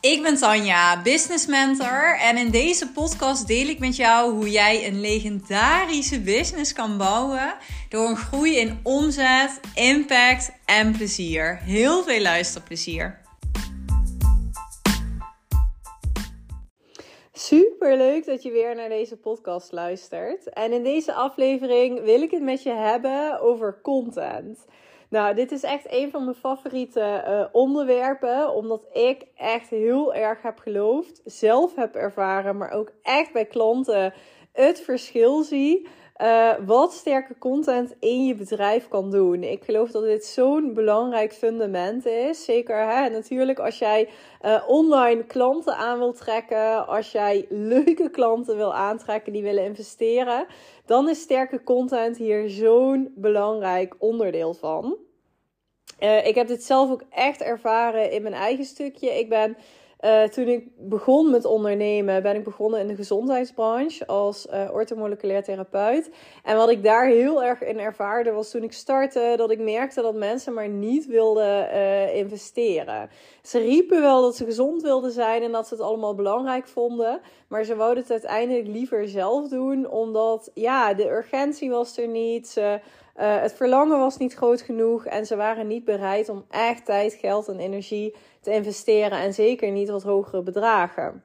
Ik ben Tanja, business mentor en in deze podcast deel ik met jou hoe jij een legendarische business kan bouwen door een groei in omzet, impact en plezier. Heel veel luisterplezier. Super leuk dat je weer naar deze podcast luistert. En in deze aflevering wil ik het met je hebben over content. Nou, dit is echt een van mijn favoriete uh, onderwerpen, omdat ik echt heel erg heb geloofd, zelf heb ervaren, maar ook echt bij klanten het verschil zie. Uh, wat sterke content in je bedrijf kan doen. Ik geloof dat dit zo'n belangrijk fundament is. Zeker hè, natuurlijk als jij uh, online klanten aan wil trekken, als jij leuke klanten wil aantrekken die willen investeren, dan is sterke content hier zo'n belangrijk onderdeel van. Uh, ik heb dit zelf ook echt ervaren in mijn eigen stukje. Ik ben uh, toen ik begon met ondernemen, ben ik begonnen in de gezondheidsbranche als uh, therapeut. En wat ik daar heel erg in ervaarde was toen ik startte, dat ik merkte dat mensen maar niet wilden uh, investeren. Ze riepen wel dat ze gezond wilden zijn en dat ze het allemaal belangrijk vonden, maar ze wouden het uiteindelijk liever zelf doen, omdat ja, de urgentie was er niet. Ze uh, het verlangen was niet groot genoeg en ze waren niet bereid om echt tijd, geld en energie te investeren en zeker niet wat hogere bedragen.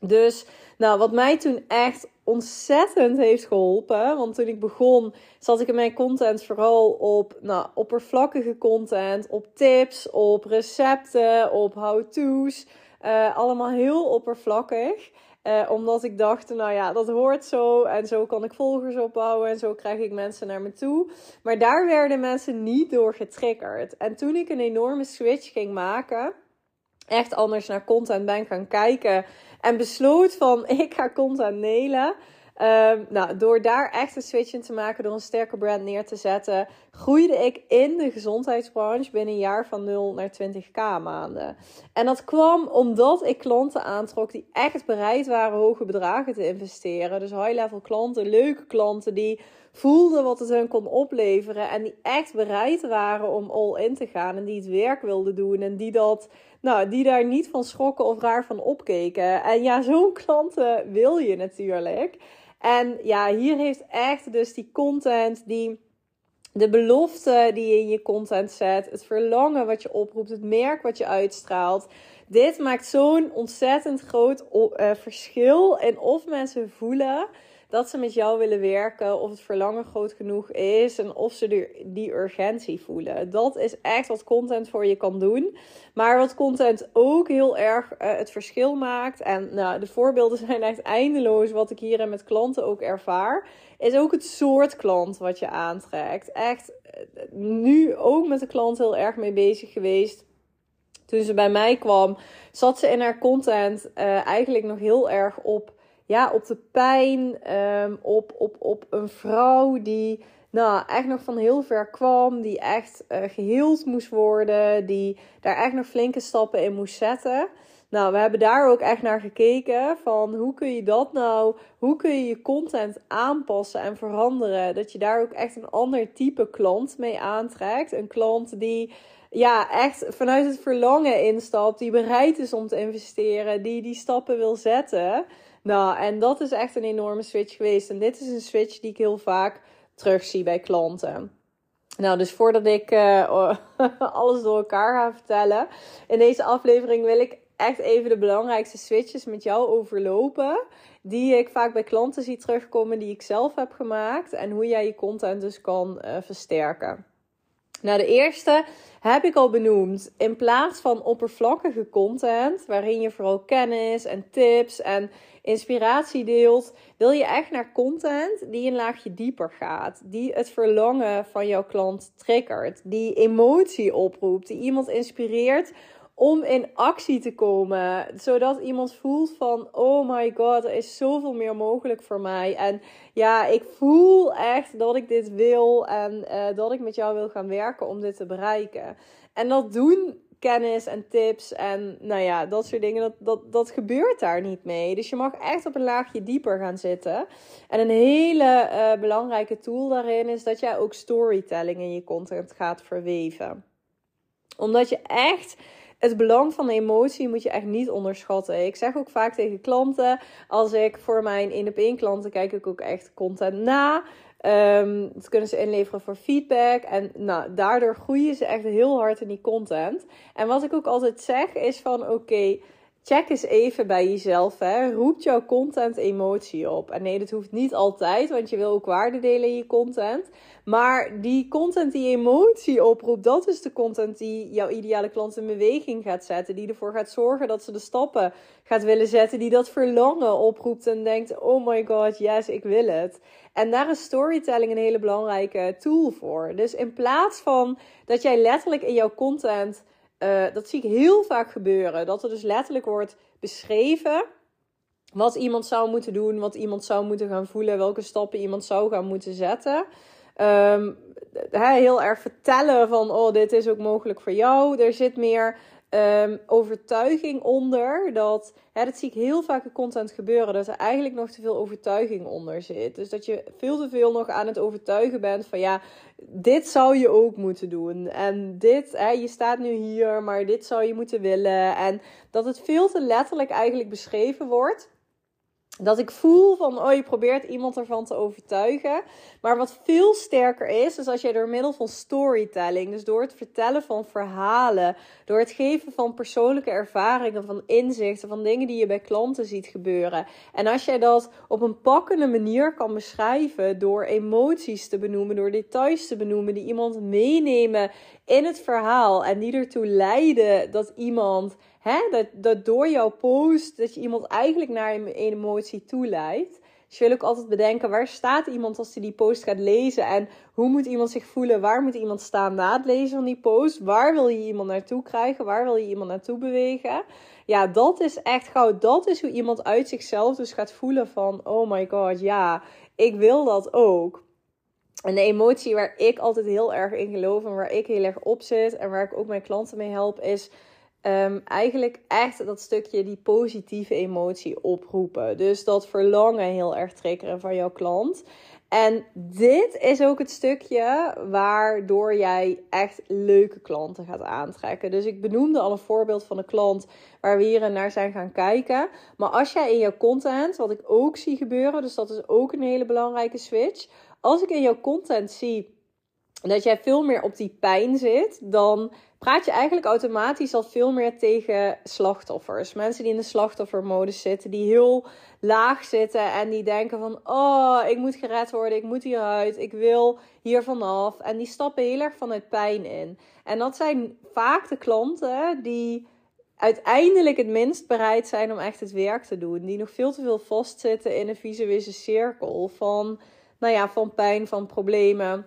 Dus, nou, wat mij toen echt ontzettend heeft geholpen, want toen ik begon, zat ik in mijn content vooral op nou, oppervlakkige content, op tips, op recepten, op how-to's, uh, allemaal heel oppervlakkig. Uh, omdat ik dacht, nou ja, dat hoort zo. En zo kan ik volgers opbouwen. En zo krijg ik mensen naar me toe. Maar daar werden mensen niet door getriggerd. En toen ik een enorme switch ging maken. Echt anders naar content ben gaan kijken. En besloot van, ik ga content nelen Um, nou, door daar echt een switch in te maken, door een sterke brand neer te zetten, groeide ik in de gezondheidsbranche binnen een jaar van 0 naar 20k maanden. En dat kwam omdat ik klanten aantrok die echt bereid waren hoge bedragen te investeren. Dus high-level klanten, leuke klanten die voelden wat het hun kon opleveren en die echt bereid waren om all in te gaan en die het werk wilden doen en die dat nou, die daar niet van schrokken of raar van opkeken. En ja, zo'n klanten wil je natuurlijk. En ja, hier heeft echt dus die content, die, de belofte die je in je content zet, het verlangen wat je oproept, het merk wat je uitstraalt. Dit maakt zo'n ontzettend groot uh, verschil in of mensen voelen dat ze met jou willen werken, of het verlangen groot genoeg is en of ze die urgentie voelen. Dat is echt wat content voor je kan doen. Maar wat content ook heel erg uh, het verschil maakt, en nou, de voorbeelden zijn echt eindeloos, wat ik hierin met klanten ook ervaar, is ook het soort klant wat je aantrekt. Echt eh, nu ook met de klant heel erg mee bezig geweest toen ze bij mij kwam, zat ze in haar content uh, eigenlijk nog heel erg op ja, op de pijn, um, op, op, op een vrouw die nou, echt nog van heel ver kwam, die echt uh, geheeld moest worden, die daar echt nog flinke stappen in moest zetten. Nou, we hebben daar ook echt naar gekeken van hoe kun je dat nou, hoe kun je je content aanpassen en veranderen, dat je daar ook echt een ander type klant mee aantrekt. Een klant die ja, echt vanuit het verlangen instapt, die bereid is om te investeren, die die stappen wil zetten. Nou, en dat is echt een enorme switch geweest. En dit is een switch die ik heel vaak terugzie bij klanten. Nou, dus voordat ik uh, alles door elkaar ga vertellen, in deze aflevering wil ik echt even de belangrijkste switches met jou overlopen. Die ik vaak bij klanten zie terugkomen, die ik zelf heb gemaakt. En hoe jij je content dus kan uh, versterken. Nou, de eerste heb ik al benoemd. In plaats van oppervlakkige content, waarin je vooral kennis en tips en inspiratie deelt, wil je echt naar content die een laagje dieper gaat. Die het verlangen van jouw klant triggert. Die emotie oproept. Die iemand inspireert om in actie te komen. Zodat iemand voelt van, oh my god, er is zoveel meer mogelijk voor mij. En ja, ik voel echt dat ik dit wil en uh, dat ik met jou wil gaan werken om dit te bereiken. En dat doen kennis en tips en nou ja, dat soort dingen, dat, dat, dat gebeurt daar niet mee. Dus je mag echt op een laagje dieper gaan zitten. En een hele uh, belangrijke tool daarin is dat jij ook storytelling in je content gaat verweven. Omdat je echt het belang van emotie moet je echt niet onderschatten. Ik zeg ook vaak tegen klanten, als ik voor mijn 1 op 1 klanten kijk ik ook echt content na. Um, dat kunnen ze inleveren voor feedback. En nou, daardoor groeien ze echt heel hard in die content. En wat ik ook altijd zeg is van oké, check eens even bij jezelf. Hè. Roept jouw content emotie op? En nee, dat hoeft niet altijd, want je wil ook waarde delen in je content. Maar die content die emotie oproept, dat is de content die jouw ideale klant in beweging gaat zetten. Die ervoor gaat zorgen dat ze de stappen gaat willen zetten. Die dat verlangen oproept en denkt: oh my god, yes, ik wil het. En daar is storytelling een hele belangrijke tool voor. Dus in plaats van dat jij letterlijk in jouw content uh, dat zie ik heel vaak gebeuren. Dat er dus letterlijk wordt beschreven wat iemand zou moeten doen, wat iemand zou moeten gaan voelen, welke stappen iemand zou gaan moeten zetten. Um, heel erg vertellen van, oh, dit is ook mogelijk voor jou. Er zit meer um, overtuiging onder. Dat, hè, dat zie ik heel vaak in content gebeuren. Dat er eigenlijk nog te veel overtuiging onder zit. Dus dat je veel te veel nog aan het overtuigen bent van ja, dit zou je ook moeten doen. En dit, hè, je staat nu hier, maar dit zou je moeten willen. En dat het veel te letterlijk eigenlijk beschreven wordt dat ik voel van, oh, je probeert iemand ervan te overtuigen. Maar wat veel sterker is, is als jij door middel van storytelling, dus door het vertellen van verhalen, door het geven van persoonlijke ervaringen, van inzichten, van dingen die je bij klanten ziet gebeuren. En als jij dat op een pakkende manier kan beschrijven, door emoties te benoemen, door details te benoemen, die iemand meenemen in het verhaal en die ertoe leiden dat iemand hè, dat, dat door jouw post, dat je iemand eigenlijk naar een emotie toeleidt. Dus je wil ook altijd bedenken, waar staat iemand als hij die post gaat lezen? En hoe moet iemand zich voelen? Waar moet iemand staan na het lezen van die post? Waar wil je iemand naartoe krijgen? Waar wil je iemand naartoe bewegen? Ja, dat is echt gauw. Dat is hoe iemand uit zichzelf dus gaat voelen van, oh my god, ja, ik wil dat ook. En de emotie waar ik altijd heel erg in geloof en waar ik heel erg op zit en waar ik ook mijn klanten mee help, is um, eigenlijk echt dat stukje die positieve emotie oproepen. Dus dat verlangen heel erg triggeren van jouw klant. En dit is ook het stukje waardoor jij echt leuke klanten gaat aantrekken. Dus ik benoemde al een voorbeeld van een klant waar we hier naar zijn gaan kijken. Maar als jij in jouw content, wat ik ook zie gebeuren, dus dat is ook een hele belangrijke switch. Als ik in jouw content zie dat jij veel meer op die pijn zit, dan praat je eigenlijk automatisch al veel meer tegen slachtoffers. Mensen die in de slachtoffermodus zitten, die heel laag zitten en die denken van, oh, ik moet gered worden, ik moet hieruit, ik wil hier vanaf. En die stappen heel erg vanuit pijn in. En dat zijn vaak de klanten die uiteindelijk het minst bereid zijn om echt het werk te doen. Die nog veel te veel vastzitten in een visuele cirkel van, nou ja, van pijn, van problemen.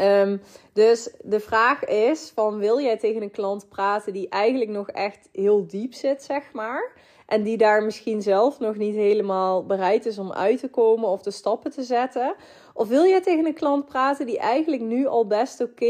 Um, dus de vraag is: van wil jij tegen een klant praten die eigenlijk nog echt heel diep zit, zeg maar? En die daar misschien zelf nog niet helemaal bereid is om uit te komen of de stappen te zetten? Of wil jij tegen een klant praten die eigenlijk nu al best oké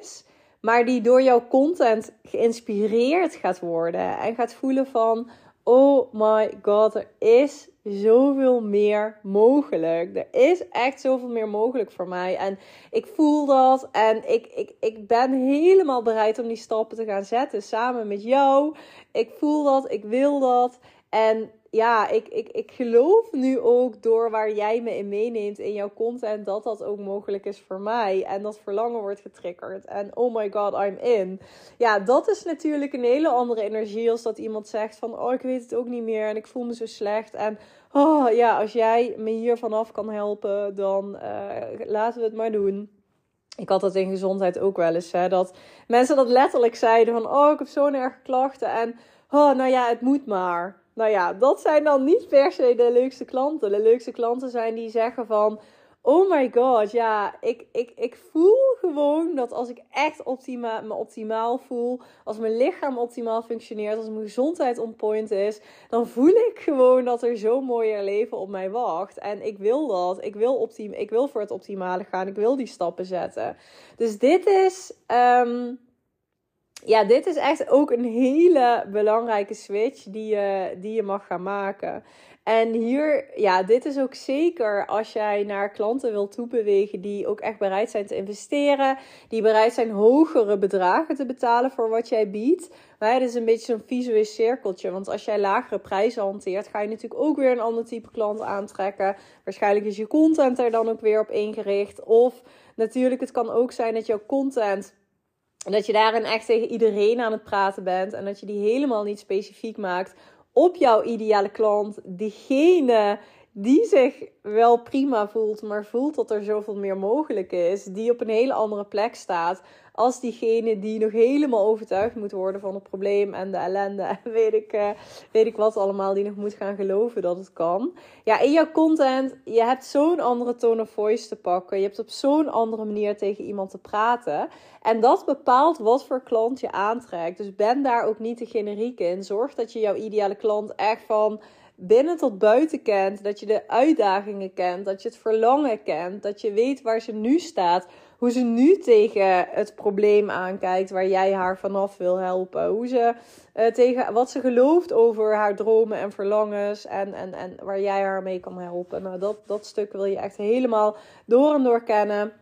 is, maar die door jouw content geïnspireerd gaat worden en gaat voelen van: oh my god, er is zoveel meer mogelijk. Er is echt zoveel meer mogelijk voor mij. En ik voel dat. En ik, ik, ik ben helemaal bereid om die stappen te gaan zetten samen met jou. Ik voel dat. Ik wil dat. En ja, ik, ik, ik geloof nu ook door waar jij me in meeneemt in jouw content, dat dat ook mogelijk is voor mij. En dat verlangen wordt getriggerd. En oh my god, I'm in. Ja, dat is natuurlijk een hele andere energie als dat iemand zegt van, oh ik weet het ook niet meer en ik voel me zo slecht. En oh ja, als jij me hier vanaf kan helpen, dan uh, laten we het maar doen. Ik had dat in gezondheid ook wel eens, hè, dat mensen dat letterlijk zeiden van, oh ik heb zo'n erge klachten en oh nou ja, het moet maar. Nou ja, dat zijn dan niet per se de leukste klanten. De leukste klanten zijn die zeggen van... Oh my god, ja, ik, ik, ik voel gewoon dat als ik echt optima me optimaal voel, als mijn lichaam optimaal functioneert, als mijn gezondheid on point is, dan voel ik gewoon dat er zo'n mooier leven op mij wacht. En ik wil dat. Ik wil, ik wil voor het optimale gaan. Ik wil die stappen zetten. Dus dit is. Um, ja, dit is echt ook een hele belangrijke switch die je, die je mag gaan maken. En hier, ja, dit is ook zeker als jij naar klanten wilt toebewegen die ook echt bereid zijn te investeren, die bereid zijn hogere bedragen te betalen voor wat jij biedt. Maar het is een beetje zo'n visueel cirkeltje, want als jij lagere prijzen hanteert, ga je natuurlijk ook weer een ander type klant aantrekken. Waarschijnlijk is je content er dan ook weer op ingericht. Of natuurlijk, het kan ook zijn dat jouw content dat je daarin echt tegen iedereen aan het praten bent. En dat je die helemaal niet specifiek maakt op jouw ideale klant. Diegene die zich wel prima voelt, maar voelt dat er zoveel meer mogelijk is. Die op een hele andere plek staat als diegene die nog helemaal overtuigd moet worden van het probleem en de ellende. En weet ik, uh, weet ik wat allemaal, die nog moet gaan geloven dat het kan. Ja, in jouw content, je hebt zo'n andere tone of voice te pakken. Je hebt op zo'n andere manier tegen iemand te praten. En dat bepaalt wat voor klant je aantrekt. Dus ben daar ook niet te generiek in. Zorg dat je jouw ideale klant echt van binnen tot buiten kent. Dat je de uitdagingen kent. Dat je het verlangen kent. Dat je weet waar ze nu staat. Hoe ze nu tegen het probleem aankijkt waar jij haar vanaf wil helpen. Hoe ze uh, tegen wat ze gelooft over haar dromen en verlangens. En, en, en waar jij haar mee kan helpen. Nou, dat, dat stuk wil je echt helemaal door en door kennen.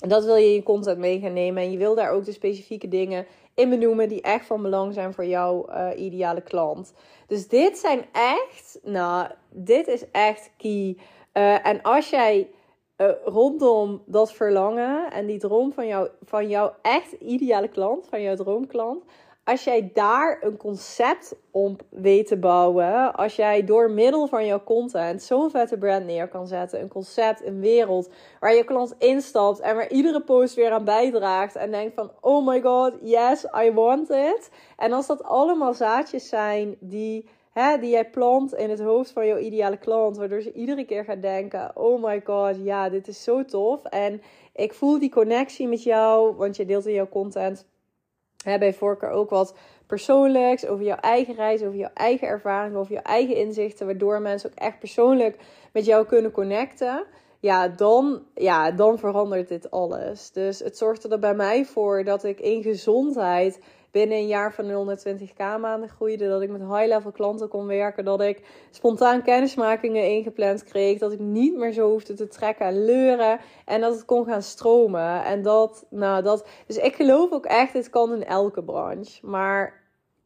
En dat wil je in je content mee gaan nemen. En je wil daar ook de specifieke dingen in benoemen die echt van belang zijn voor jouw uh, ideale klant. Dus dit zijn echt, nou, dit is echt key. Uh, en als jij uh, rondom dat verlangen en die droom van, jou, van jouw echt ideale klant, van jouw droomklant, als jij daar een concept op weet te bouwen, als jij door middel van jouw content zo'n vette brand neer kan zetten, een concept, een wereld waar je klant instapt en waar iedere post weer aan bijdraagt en denkt van oh my god, yes, I want it. En als dat allemaal zaadjes zijn die, hè, die jij plant in het hoofd van jouw ideale klant, waardoor ze iedere keer gaat denken, oh my god, ja, dit is zo tof en ik voel die connectie met jou, want je deelt in jouw content Hè, bij voorkeur ook wat persoonlijks over jouw eigen reis, over jouw eigen ervaringen, over jouw eigen inzichten, waardoor mensen ook echt persoonlijk met jou kunnen connecten. Ja, dan, ja, dan verandert dit alles. Dus het zorgde er bij mij voor dat ik in gezondheid binnen een jaar van 120k maanden groeide. Dat ik met high-level klanten kon werken. Dat ik spontaan kennismakingen ingepland kreeg. Dat ik niet meer zo hoefde te trekken en leuren. En dat het kon gaan stromen. En dat, nou dat. Dus ik geloof ook echt, dit kan in elke branche. Maar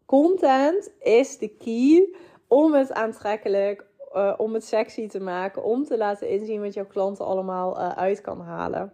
content is de key om het aantrekkelijk, uh, om het sexy te maken, om te laten inzien wat jouw klanten allemaal uh, uit kan halen.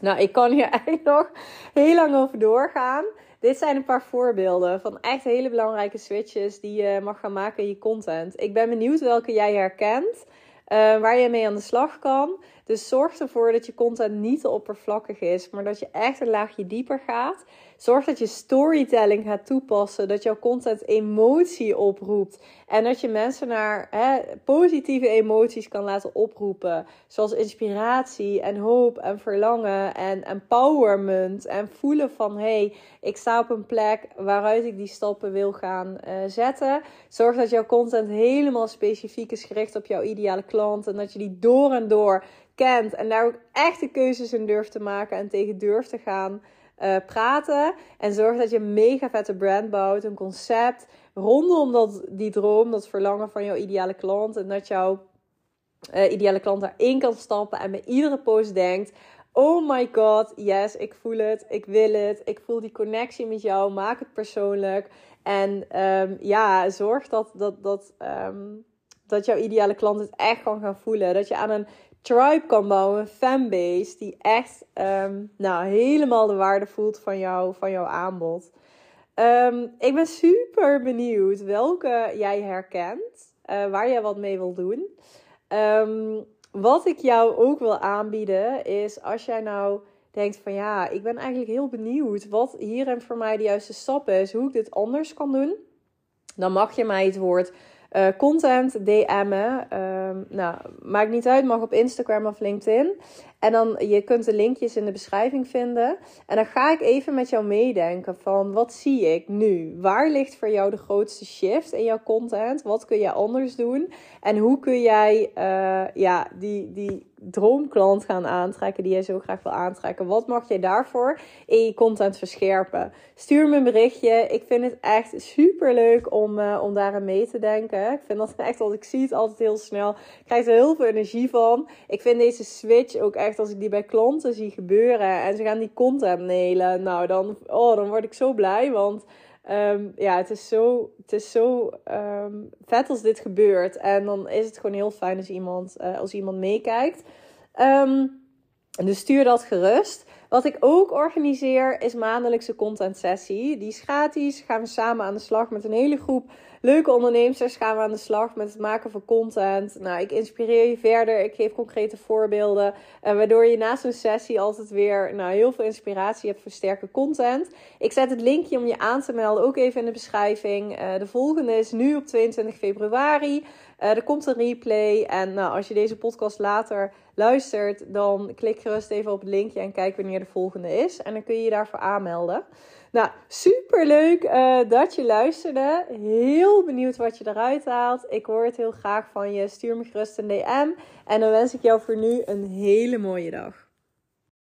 Nou, ik kan hier eigenlijk nog heel lang over doorgaan. Dit zijn een paar voorbeelden van echt hele belangrijke switches die je mag gaan maken in je content. Ik ben benieuwd welke jij herkent, uh, waar je mee aan de slag kan. Dus zorg ervoor dat je content niet te oppervlakkig is, maar dat je echt een laagje dieper gaat. Zorg dat je storytelling gaat toepassen, dat jouw content emotie oproept en dat je mensen naar hè, positieve emoties kan laten oproepen, zoals inspiratie en hoop en verlangen en empowerment en voelen van hé, hey, ik sta op een plek waaruit ik die stappen wil gaan uh, zetten. Zorg dat jouw content helemaal specifiek is gericht op jouw ideale klant en dat je die door en door kent en daar ook echte keuzes in durft te maken en tegen durft te gaan uh, praten. En zorg dat je een mega vette brand bouwt, een concept rondom dat, die droom, dat verlangen van jouw ideale klant. En dat jouw uh, ideale klant daarin kan stappen en bij iedere post denkt: Oh my god, yes, ik voel het, ik wil het, ik voel die connectie met jou, maak het persoonlijk. En um, ja, zorg dat, dat, dat, um, dat jouw ideale klant het echt kan gaan voelen. Dat je aan een tribe kan bouwen, een fanbase die echt um, nou, helemaal de waarde voelt van, jou, van jouw aanbod. Um, ik ben super benieuwd welke jij herkent, uh, waar jij wat mee wil doen. Um, wat ik jou ook wil aanbieden is als jij nou denkt van ja, ik ben eigenlijk heel benieuwd wat hierin voor mij de juiste stap is, hoe ik dit anders kan doen. Dan mag je mij het woord uh, content DM'en. Um, nou, maakt niet uit, mag op Instagram of LinkedIn. En dan, je kunt de linkjes in de beschrijving vinden. En dan ga ik even met jou meedenken van, wat zie ik nu? Waar ligt voor jou de grootste shift in jouw content? Wat kun je anders doen? En hoe kun jij uh, ja, die, die droomklant gaan aantrekken die jij zo graag wil aantrekken? Wat mag jij daarvoor in je content verscherpen? Stuur me een berichtje. Ik vind het echt super leuk om, uh, om daaraan mee te denken. Ik vind dat echt, als ik zie het altijd heel snel. Ik krijg er heel veel energie van. Ik vind deze switch ook echt, als ik die bij klanten zie gebeuren en ze gaan die content nelen, nou dan, oh, dan word ik zo blij. Want Um, ja, het is zo, het is zo um, vet als dit gebeurt. En dan is het gewoon heel fijn als iemand, uh, als iemand meekijkt. Um, dus stuur dat gerust. Wat ik ook organiseer is maandelijkse content sessie. Die is gratis. Gaan we samen aan de slag met een hele groep leuke ondernemers. Gaan we aan de slag met het maken van content. Nou, ik inspireer je verder. Ik geef concrete voorbeelden. Uh, waardoor je naast een sessie altijd weer nou, heel veel inspiratie hebt voor sterke content. Ik zet het linkje om je aan te melden ook even in de beschrijving. Uh, de volgende is nu op 22 februari. Uh, er komt een replay. En nou, als je deze podcast later luistert, dan klik gerust even op het linkje en kijk wanneer de volgende is. En dan kun je je daarvoor aanmelden. Nou, super leuk uh, dat je luisterde. Heel benieuwd wat je eruit haalt. Ik hoor het heel graag van je. Stuur me gerust een DM. En dan wens ik jou voor nu een hele mooie dag.